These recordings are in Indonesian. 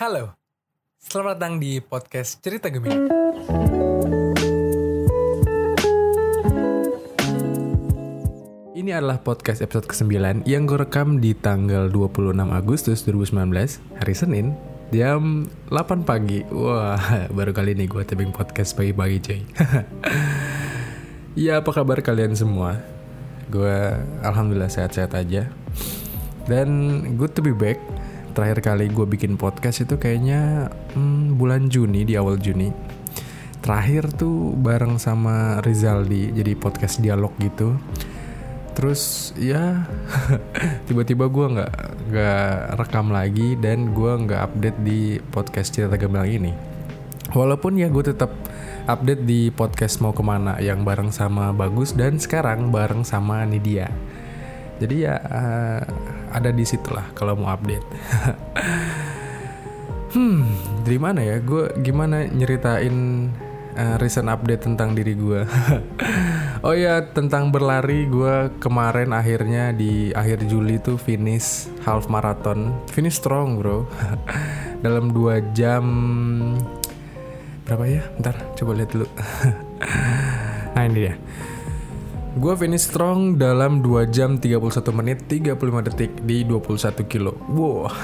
Halo, selamat datang di podcast Cerita Gemini. Ini adalah podcast episode ke-9 yang gue rekam di tanggal 26 Agustus 2019, hari Senin, jam 8 pagi. Wah, baru kali ini gue taping podcast pagi-pagi cuy. ya, apa kabar kalian semua? Gue alhamdulillah sehat-sehat aja. Dan good to be back terakhir kali gue bikin podcast itu kayaknya hmm, bulan Juni di awal Juni. Terakhir tuh bareng sama Rizaldi jadi podcast dialog gitu. Terus ya tiba-tiba gue nggak nggak rekam lagi dan gue nggak update di podcast cerita gamblang ini. Walaupun ya gue tetap update di podcast mau ke mana yang bareng sama Bagus dan sekarang bareng sama Nidia. Jadi ya uh, ada di situ lah kalau mau update. Hmm dari mana ya? Gue gimana nyeritain uh, recent update tentang diri gue oh ya tentang berlari gue kemarin akhirnya di akhir Juli tuh finish half marathon. Finish strong bro. Dalam dua jam berapa ya? Ntar coba lihat dulu. Nah ini dia Gue finish strong dalam 2 jam 31 menit 35 detik di 21 kilo. Wow.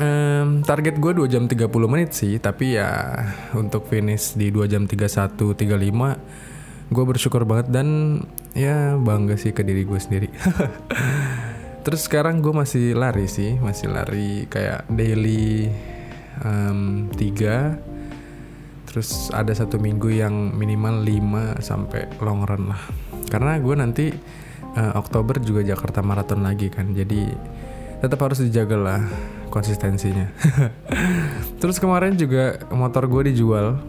um, target gue 2 jam 30 menit sih, tapi ya untuk finish di 2 jam 31 35 gue bersyukur banget dan ya bangga sih ke diri gue sendiri. Terus sekarang gue masih lari sih, masih lari kayak daily um, 3 terus ada satu minggu yang minimal 5 sampai long run lah. Karena gue nanti uh, Oktober juga Jakarta Marathon lagi kan jadi tetap harus dijaga lah konsistensinya. Terus kemarin juga motor gue dijual.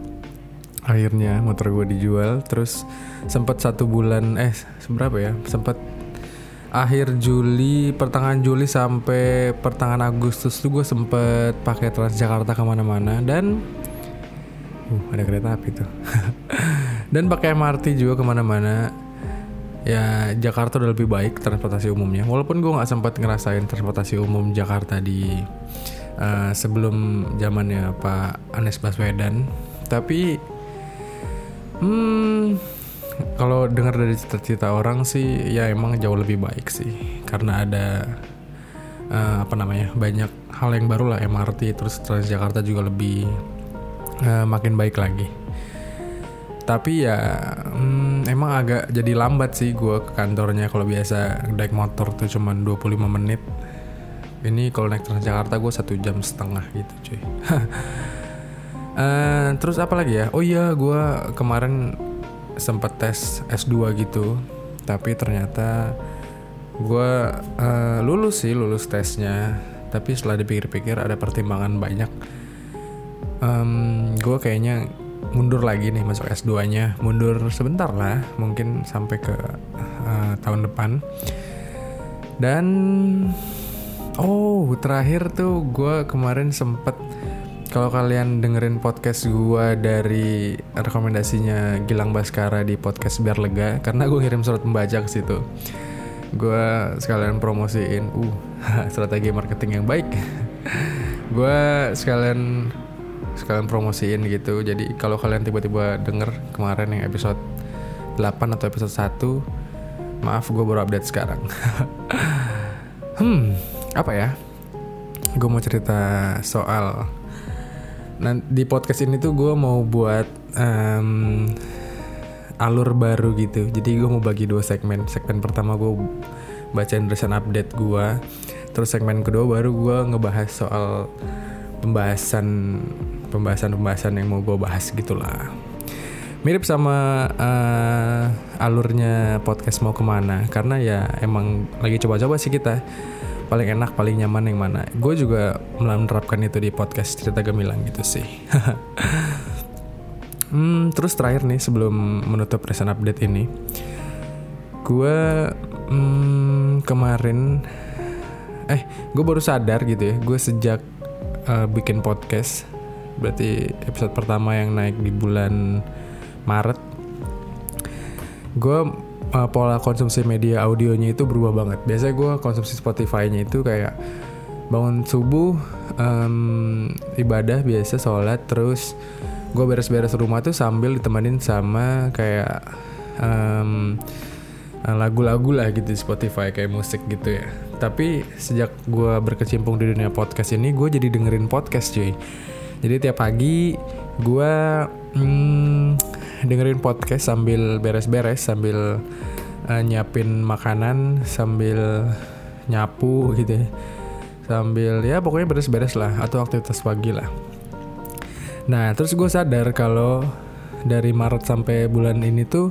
Akhirnya motor gue dijual terus sempat satu bulan eh seberapa ya? Sempat akhir Juli pertengahan Juli sampai pertengahan Agustus tuh gue sempet pakai Transjakarta ke mana-mana dan ada kereta api tuh. Dan pakai MRT juga ke mana-mana. Ya Jakarta udah lebih baik transportasi umumnya. Walaupun gue nggak sempat ngerasain transportasi umum Jakarta di uh, sebelum zamannya Pak Anies Baswedan. Tapi hmm kalau dengar dari cerita-cerita orang sih ya emang jauh lebih baik sih. Karena ada uh, apa namanya banyak hal yang baru lah MRT terus Transjakarta juga lebih uh, makin baik lagi. Tapi ya hmm, emang agak jadi lambat sih gue ke kantornya. Kalau biasa naik motor tuh cuma 25 menit. Ini kalau naik Transjakarta gue satu jam setengah gitu cuy. Uh, terus apa lagi ya? Oh iya gue kemarin sempat tes S2 gitu. Tapi ternyata gue uh, lulus sih lulus tesnya. Tapi setelah dipikir-pikir ada pertimbangan banyak um, gue kayaknya mundur lagi nih masuk S2-nya mundur sebentar lah mungkin sampai ke uh, tahun depan. Dan oh terakhir tuh gue kemarin sempet kalau kalian dengerin podcast gue dari rekomendasinya Gilang Baskara di podcast biar lega karena gue kirim surat membaca ke situ. Gue sekalian promosiin uh strategi marketing yang baik. Gue sekalian sekalian promosiin gitu. Jadi kalau kalian tiba-tiba denger kemarin yang episode 8 atau episode 1 maaf gue baru update sekarang. Hmm apa ya? Gue mau cerita soal nah di podcast ini tuh gue mau buat um, alur baru gitu. Jadi gue mau bagi dua segmen. Segmen pertama gue bacain recent update gue terus segmen kedua baru gue ngebahas soal pembahasan pembahasan-pembahasan yang mau gue bahas gitulah. Mirip sama uh, alurnya podcast mau ke mana karena ya emang lagi coba-coba sih kita. Paling enak paling nyaman yang mana. Gue juga menerapkan itu di podcast cerita gemilang gitu sih. Hmm, terus terakhir nih sebelum menutup recent update ini. Gue hmm, kemarin eh gue baru sadar gitu ya gue sejak uh, bikin podcast berarti episode pertama yang naik di bulan Maret gue uh, pola konsumsi media audionya itu berubah banget biasanya gue konsumsi Spotify-nya itu kayak bangun subuh um, ibadah biasa sholat terus gue beres-beres rumah tuh sambil ditemenin sama kayak um, lagu-lagu lah gitu di Spotify kayak musik gitu ya. Tapi sejak gue berkecimpung di dunia podcast ini, gue jadi dengerin podcast cuy. Jadi tiap pagi gue hmm, dengerin podcast sambil beres-beres, sambil uh, nyiapin makanan, sambil nyapu gitu ya. Sambil ya pokoknya beres-beres lah atau aktivitas pagi lah. Nah terus gue sadar kalau dari Maret sampai bulan ini tuh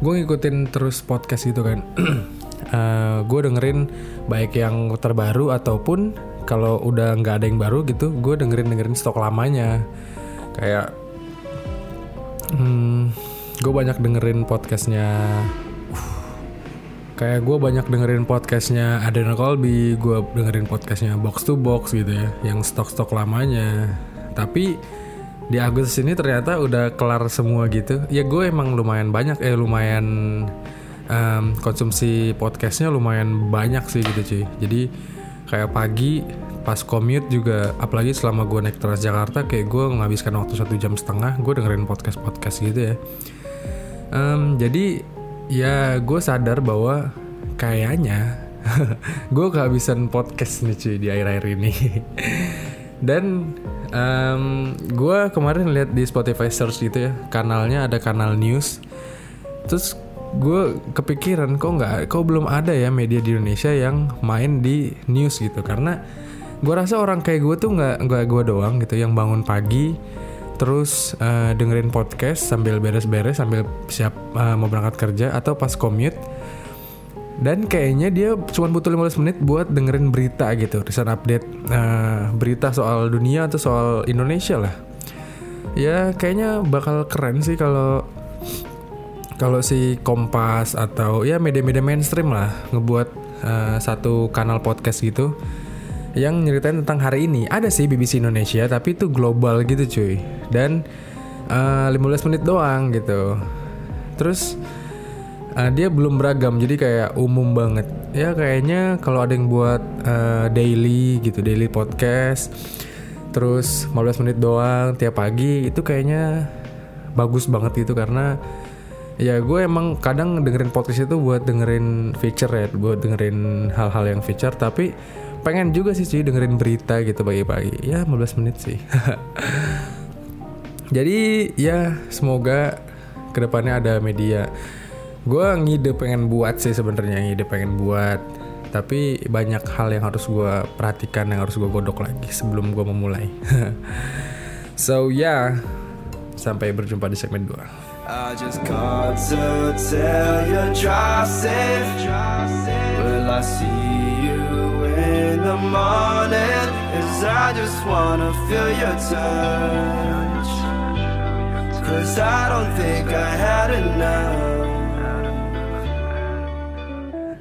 gue ngikutin terus podcast gitu kan uh, eh, gue dengerin baik yang terbaru ataupun kalau udah nggak ada yang baru gitu gue dengerin dengerin stok lamanya. Kayak hmm, gue banyak dengerin podcastnya kayak gue banyak dengerin podcastnya Adena Colby gue dengerin podcastnya Box to Box gitu ya yang stok-stok lamanya. Tapi di Agustus ini ternyata udah kelar semua gitu. Ya gue emang lumayan banyak eh lumayan um, konsumsi podcastnya lumayan banyak sih gitu cuy. Jadi kayak pagi pas commute juga apalagi selama gue naik Transjakarta kayak gue menghabiskan waktu satu jam setengah gue dengerin podcast podcast gitu ya. Um, jadi ya gue sadar bahwa kayaknya gue kehabisan podcast nih cuy di akhir-akhir ini. Dan um, gue kemarin lihat di Spotify search gitu ya kanalnya ada kanal news. Terus gue kepikiran kok nggak kok belum ada ya media di Indonesia yang main di news gitu. Karena gue rasa orang kayak gue tuh nggak nggak gue doang gitu yang bangun pagi terus uh, dengerin podcast sambil beres-beres sambil siap uh, mau berangkat kerja atau pas commute. Dan kayaknya dia cuma butuh 15 menit buat dengerin berita gitu recent update uh, berita soal dunia atau soal Indonesia lah. Ya kayaknya bakal keren sih kalau kalau si Kompas atau ya media-media mainstream lah ngebuat uh, satu kanal podcast gitu yang nyeritain tentang hari ini. Ada sih BBC Indonesia tapi itu global gitu cuy. Dan uh, eh, 15 menit doang gitu. Terus uh, dia belum beragam jadi kayak umum banget. Ya kayaknya kalau ada yang buat uh, daily gitu daily podcast terus 15 menit doang tiap pagi itu kayaknya bagus banget itu karena ya gue emang kadang dengerin podcast itu buat dengerin feature ya buat dengerin hal-hal yang feature tapi pengen juga sih sih dengerin berita gitu pagi-pagi. Ya 15 menit sih. Jadi ya semoga ke depannya ada media. Gue ngide pengen buat sih sebenarnya ngide pengen buat. Tapi banyak hal yang harus gue perhatikan yang harus gue godok lagi sebelum gue memulai. So ya yeah, sampai berjumpa di segmen 2 I just called to tell you drive safe Will I see you in the morning Cause I just wanna feel your touch Cause I don't think I had enough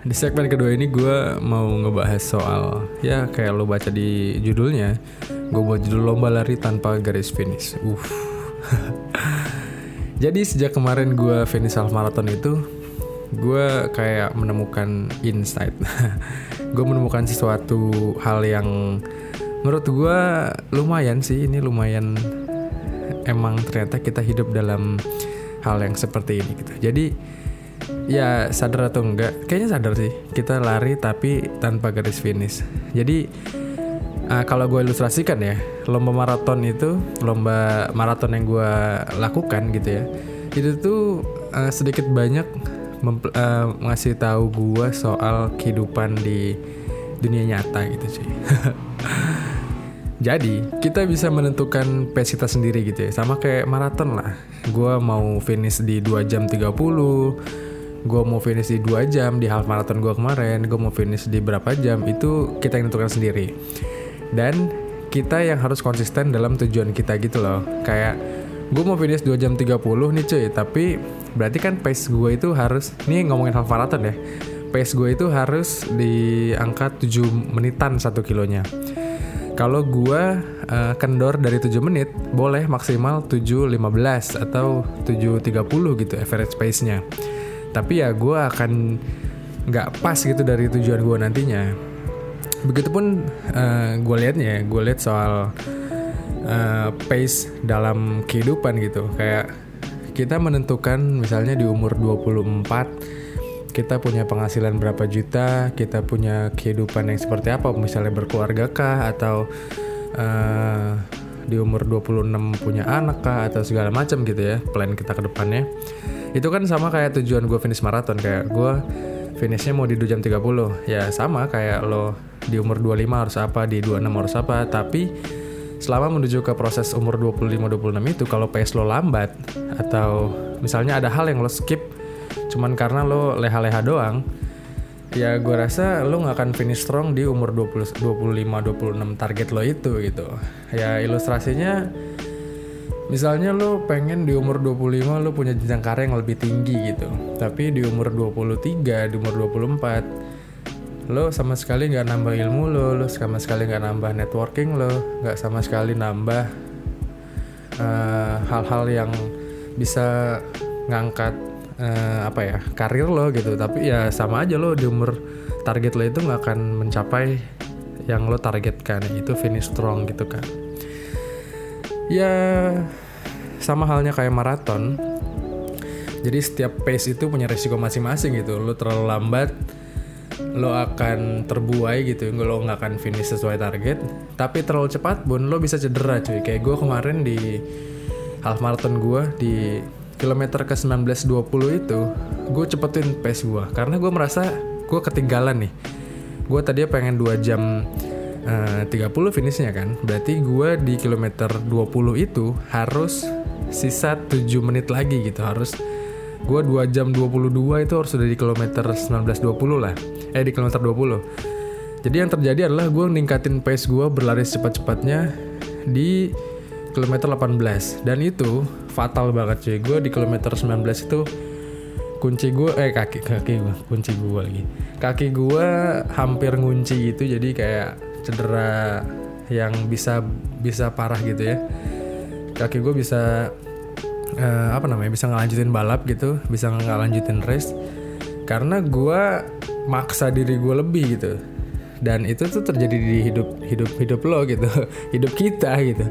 Di segmen kedua ini gue mau ngebahas soal ya kayak lo baca di judulnya, gue buat judul lomba lari tanpa garis finish. Uh. Jadi sejak kemarin gue finish half marathon itu, gue kayak menemukan insight. gue menemukan sesuatu hal yang menurut gue lumayan sih. Ini lumayan emang ternyata kita hidup dalam hal yang seperti ini gitu. Jadi ya sadar atau enggak kayaknya sadar sih kita lari tapi tanpa garis finish jadi uh, kalau gue ilustrasikan ya lomba maraton itu lomba maraton yang gue lakukan gitu ya itu tuh uh, sedikit banyak uh, ngasih tahu gue soal kehidupan di dunia nyata gitu sih. Jadi kita bisa menentukan pace kita sendiri gitu ya Sama kayak maraton lah. Gue mau finish di 2 jam 30 gue mau finish di dua jam di half marathon gue kemarin gue mau finish di berapa jam itu kita yang tentukan sendiri dan kita yang harus konsisten dalam tujuan kita gitu loh. Kayak gue mau finish 2 jam 30 nih cuy tapi berarti kan pace gue itu harus nih ngomongin half marathon ya. Pace gue itu harus di angka 7 menitan satu kilonya. Kalau gue uh, kendor dari 7 menit boleh maksimal 7.15 atau 7.30 gitu average pace-nya. Tapi ya gue akan nggak pas gitu dari tujuan gue nantinya begitupun uh, gue liatnya gue lihat soal uh, pace dalam kehidupan gitu. Kayak kita menentukan misalnya di umur 24 kita punya penghasilan berapa juta kita punya kehidupan yang seperti apa misalnya berkeluarga kah atau uh, di umur 26 punya anak kah atau segala macam gitu ya plan kita ke depannya. Itu kan sama kayak tujuan gue finish maraton kayak gue finishnya mau di 2 jam 30 ya sama kayak lo di umur 25 harus apa di 26 harus apa. Tapi selama menuju ke proses umur 25-26 itu kalau pace lo lambat atau misalnya ada hal yang lo skip cuman karena lo leha-leha doang ya gue rasa lo nggak akan finish strong di umur 20, 25-26 target lo itu gitu. Ya ilustrasinya misalnya lo pengen di umur 25 lo punya jenjang karir yang lebih tinggi gitu. Tapi di umur 23 di umur 24 lo sama sekali nggak nambah ilmu lo lo sama sekali nggak nambah networking lo nggak sama sekali nambah eh, hal-hal uh, yang bisa ngangkat uh, apa ya karir lo gitu. Tapi ya sama aja lo di umur target lo itu nggak akan mencapai yang lo targetkan. Itu finish strong gitu kan ya sama halnya kayak maraton. Jadi setiap pace itu punya resiko masing-masing gitu. Lo terlalu lambat lo akan terbuai gitu lo nggak akan finish sesuai target. Tapi terlalu cepat pun lo bisa cedera cuy. Kayak gue kemarin di half marathon gue di kilometer ke 1920 itu gue cepetin pace gue karena gue merasa gue ketinggalan nih. Gue tadi pengen 2 jam eh, uh, 30 finishnya kan. Berarti gue di kilometer 20 itu harus sisa 7 menit lagi gitu. Harus gue 2 jam 22 itu harus sudah di kilometer 1920 lah. Eh di kilometer 20 jadi yang terjadi adalah gue ningkatin pace gue berlari secepat-cepatnya di kilometer 18 dan itu fatal banget cuy. Gue di kilometer 19 itu kunci gue eh kaki kaki gue kunci gue lagi. Kaki gue hampir ngunci gitu jadi kayak cedera yang bisa bisa parah gitu ya. Kaki gue bisa uh, apa namanya bisa ngelanjutin balap gitu bisa ngelanjutin race. Karena gue maksa diri gue lebih gitu. Dan itu tuh terjadi di hidup hidup hidup lo gitu hidup kita gitu.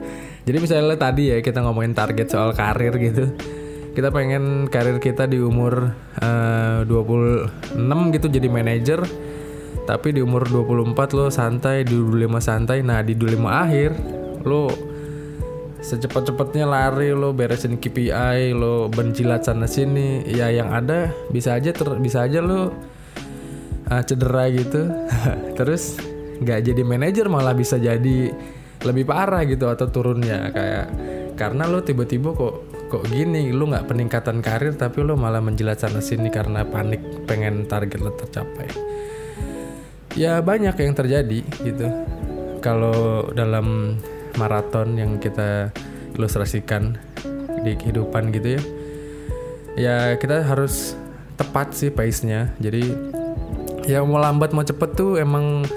Jadi misalnya tadi ya kita ngomongin target soal karir gitu. Kita pengen karir kita di umur eh, uh, 26 gitu jadi manajer. Tapi di umur 24 lo santai di 25 santai. Nah di 25 akhir lo secepat-cepatnya lari lo beresin KPI lo benjilat sana sini. Ya yang ada bisa aja ter bisa aja lo uh, cedera gitu. Terus nggak jadi manajer malah bisa jadi lebih parah gitu atau turunnya. Kayak karena lo tiba-tiba kok kok gini lo nggak peningkatan karir tapi lo malah menjilat sana sini karena panik pengen target lo tercapai. Ya banyak yang terjadi gitu. Kalau dalam maraton yang kita ilustrasikan di kehidupan gitu ya. Ya kita harus tepat sih pace-nya. Jadi ya mau lambat mau cepet tuh emang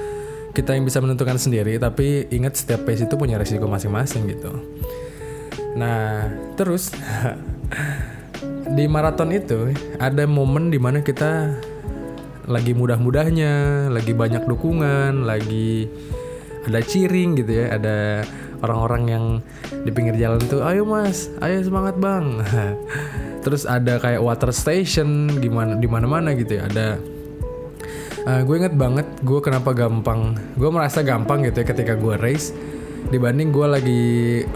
kita yang bisa menentukan sendiri. Tapi ingat setiap pace itu punya resiko masing-masing gitu. Nah terus di maraton itu ada momen di mana kita lagi mudah-mudahnya lagi banyak dukungan lagi ada cheering gitu ya ada orang-orang yang di pinggir jalan tuh ayo mas ayo semangat bang. Terus ada kayak water station gimana di mana mana gitu ya ada. Uh, gue inget banget gue kenapa gampang gue merasa gampang gitu ya ketika gue race dibanding gue lagi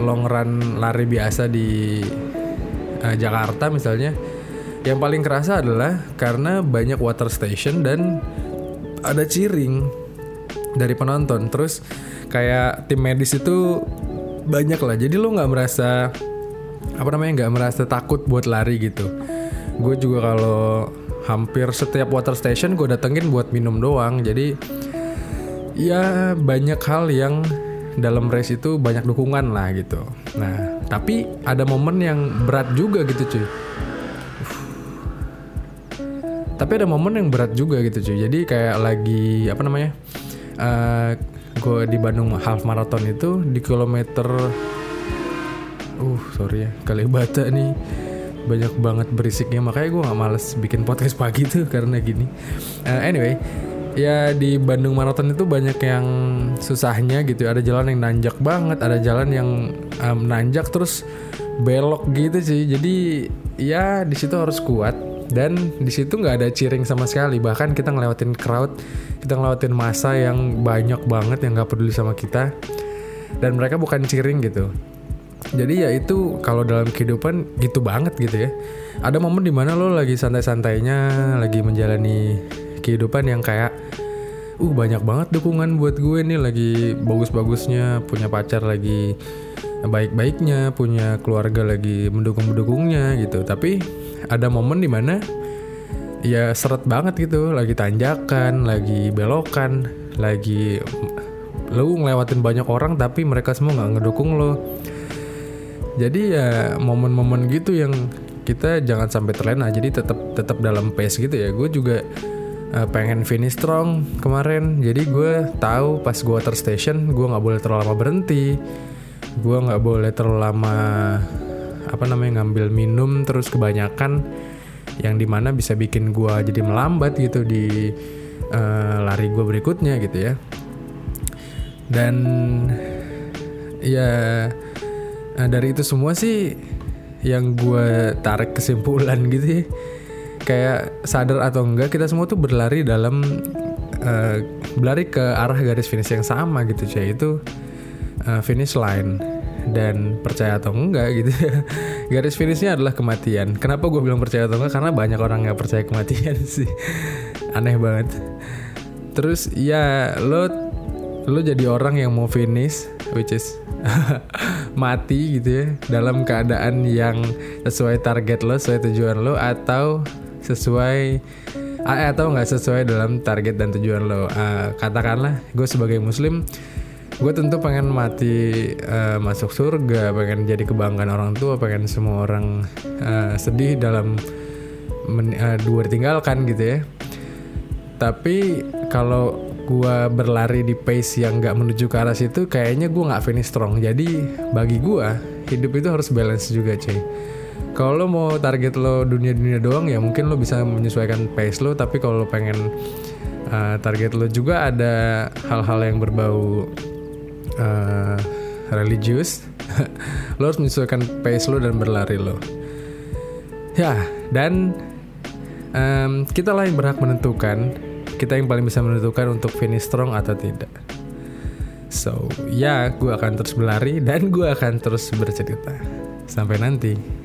long run lari biasa di uh, Jakarta misalnya. Yang paling kerasa adalah karena banyak water station dan ada cheering dari penonton. Terus kayak tim medis itu banyak lah. Jadi lo nggak merasa apa namanya nggak merasa takut buat lari gitu. Gue juga kalau hampir setiap water station gue datengin buat minum doang. Jadi ya banyak hal yang dalam race itu banyak dukungan lah gitu. Nah tapi ada momen yang berat juga gitu cuy. Tapi ada momen yang berat juga gitu cuy. Jadi kayak lagi apa namanya uh, gue di Bandung half marathon itu di kilometer uh sorry ya kali bata nih. Banyak banget berisiknya makanya gue nggak males bikin podcast pagi tuh karena gini. Uh, anyway ya di Bandung Marathon itu banyak yang susahnya gitu. Ada jalan yang nanjak banget ada jalan yang um, nanjak terus belok gitu sih. Jadi ya di situ harus kuat. Dan di situ nggak ada cheering sama sekali. Bahkan kita ngelewatin crowd kita ngelewatin masa yang banyak banget yang nggak peduli sama kita. Dan mereka bukan cheering gitu. Jadi ya itu kalau dalam kehidupan gitu banget gitu ya. Ada momen di mana lo lagi santai-santainya lagi menjalani kehidupan yang kayak uh banyak banget dukungan buat gue nih lagi bagus-bagusnya punya pacar lagi baik-baiknya punya keluarga lagi mendukung-mendukungnya gitu. Tapi ada momen di mana ya seret banget gitu lagi tanjakan lagi belokan lagi lo ngelewatin banyak orang tapi mereka semua nggak ngedukung lo. Jadi ya momen-momen gitu yang kita jangan sampai terlena jadi tetap tetap dalam pace gitu ya. Gue juga uh, pengen finish strong kemarin. Jadi gue tahu pas gue water station gue nggak boleh terlalu lama berhenti gue nggak boleh terlalu lama apa namanya ngambil minum terus kebanyakan yang di mana bisa bikin gue jadi melambat gitu di uh, lari gue berikutnya gitu ya. Dan ya uh, dari itu semua sih yang gue tarik kesimpulan gitu ya. Kayak sadar atau enggak kita semua tuh berlari dalam uh, berlari ke arah garis finish yang sama gitu cuy itu uh, finish line dan percaya atau enggak gitu. Garis finishnya adalah kematian. Kenapa gue bilang percaya atau enggak? Karena banyak orang nggak percaya kematian sih. Aneh banget. Terus ya lo lo jadi orang yang mau finish which is mati gitu ya dalam keadaan yang sesuai target lo sesuai tujuan lo atau sesuai eh, atau nggak sesuai dalam target dan tujuan lo. Uh, katakanlah gue sebagai muslim, gue tentu pengen mati uh, masuk surga, pengen jadi kebanggaan orang tua, pengen semua orang uh, sedih dalam men, uh, dua ditinggalkan gitu ya. Tapi kalau gue berlari di pace yang nggak menuju ke arah situ, kayaknya gue nggak finish strong. Jadi bagi gue hidup itu harus balance juga, cuy kalau lo mau target lo dunia-dunia doang ya mungkin lo bisa menyesuaikan pace lo tapi kalau lo pengen uh, target lo juga ada hal-hal yang berbau uh, religius lo harus menyesuaikan pace lo dan berlari lo. Ya dan um, kita lah yang berhak menentukan kita yang paling bisa menentukan untuk finish strong atau tidak. So ya gue akan terus berlari dan gue akan terus bercerita. Sampai nanti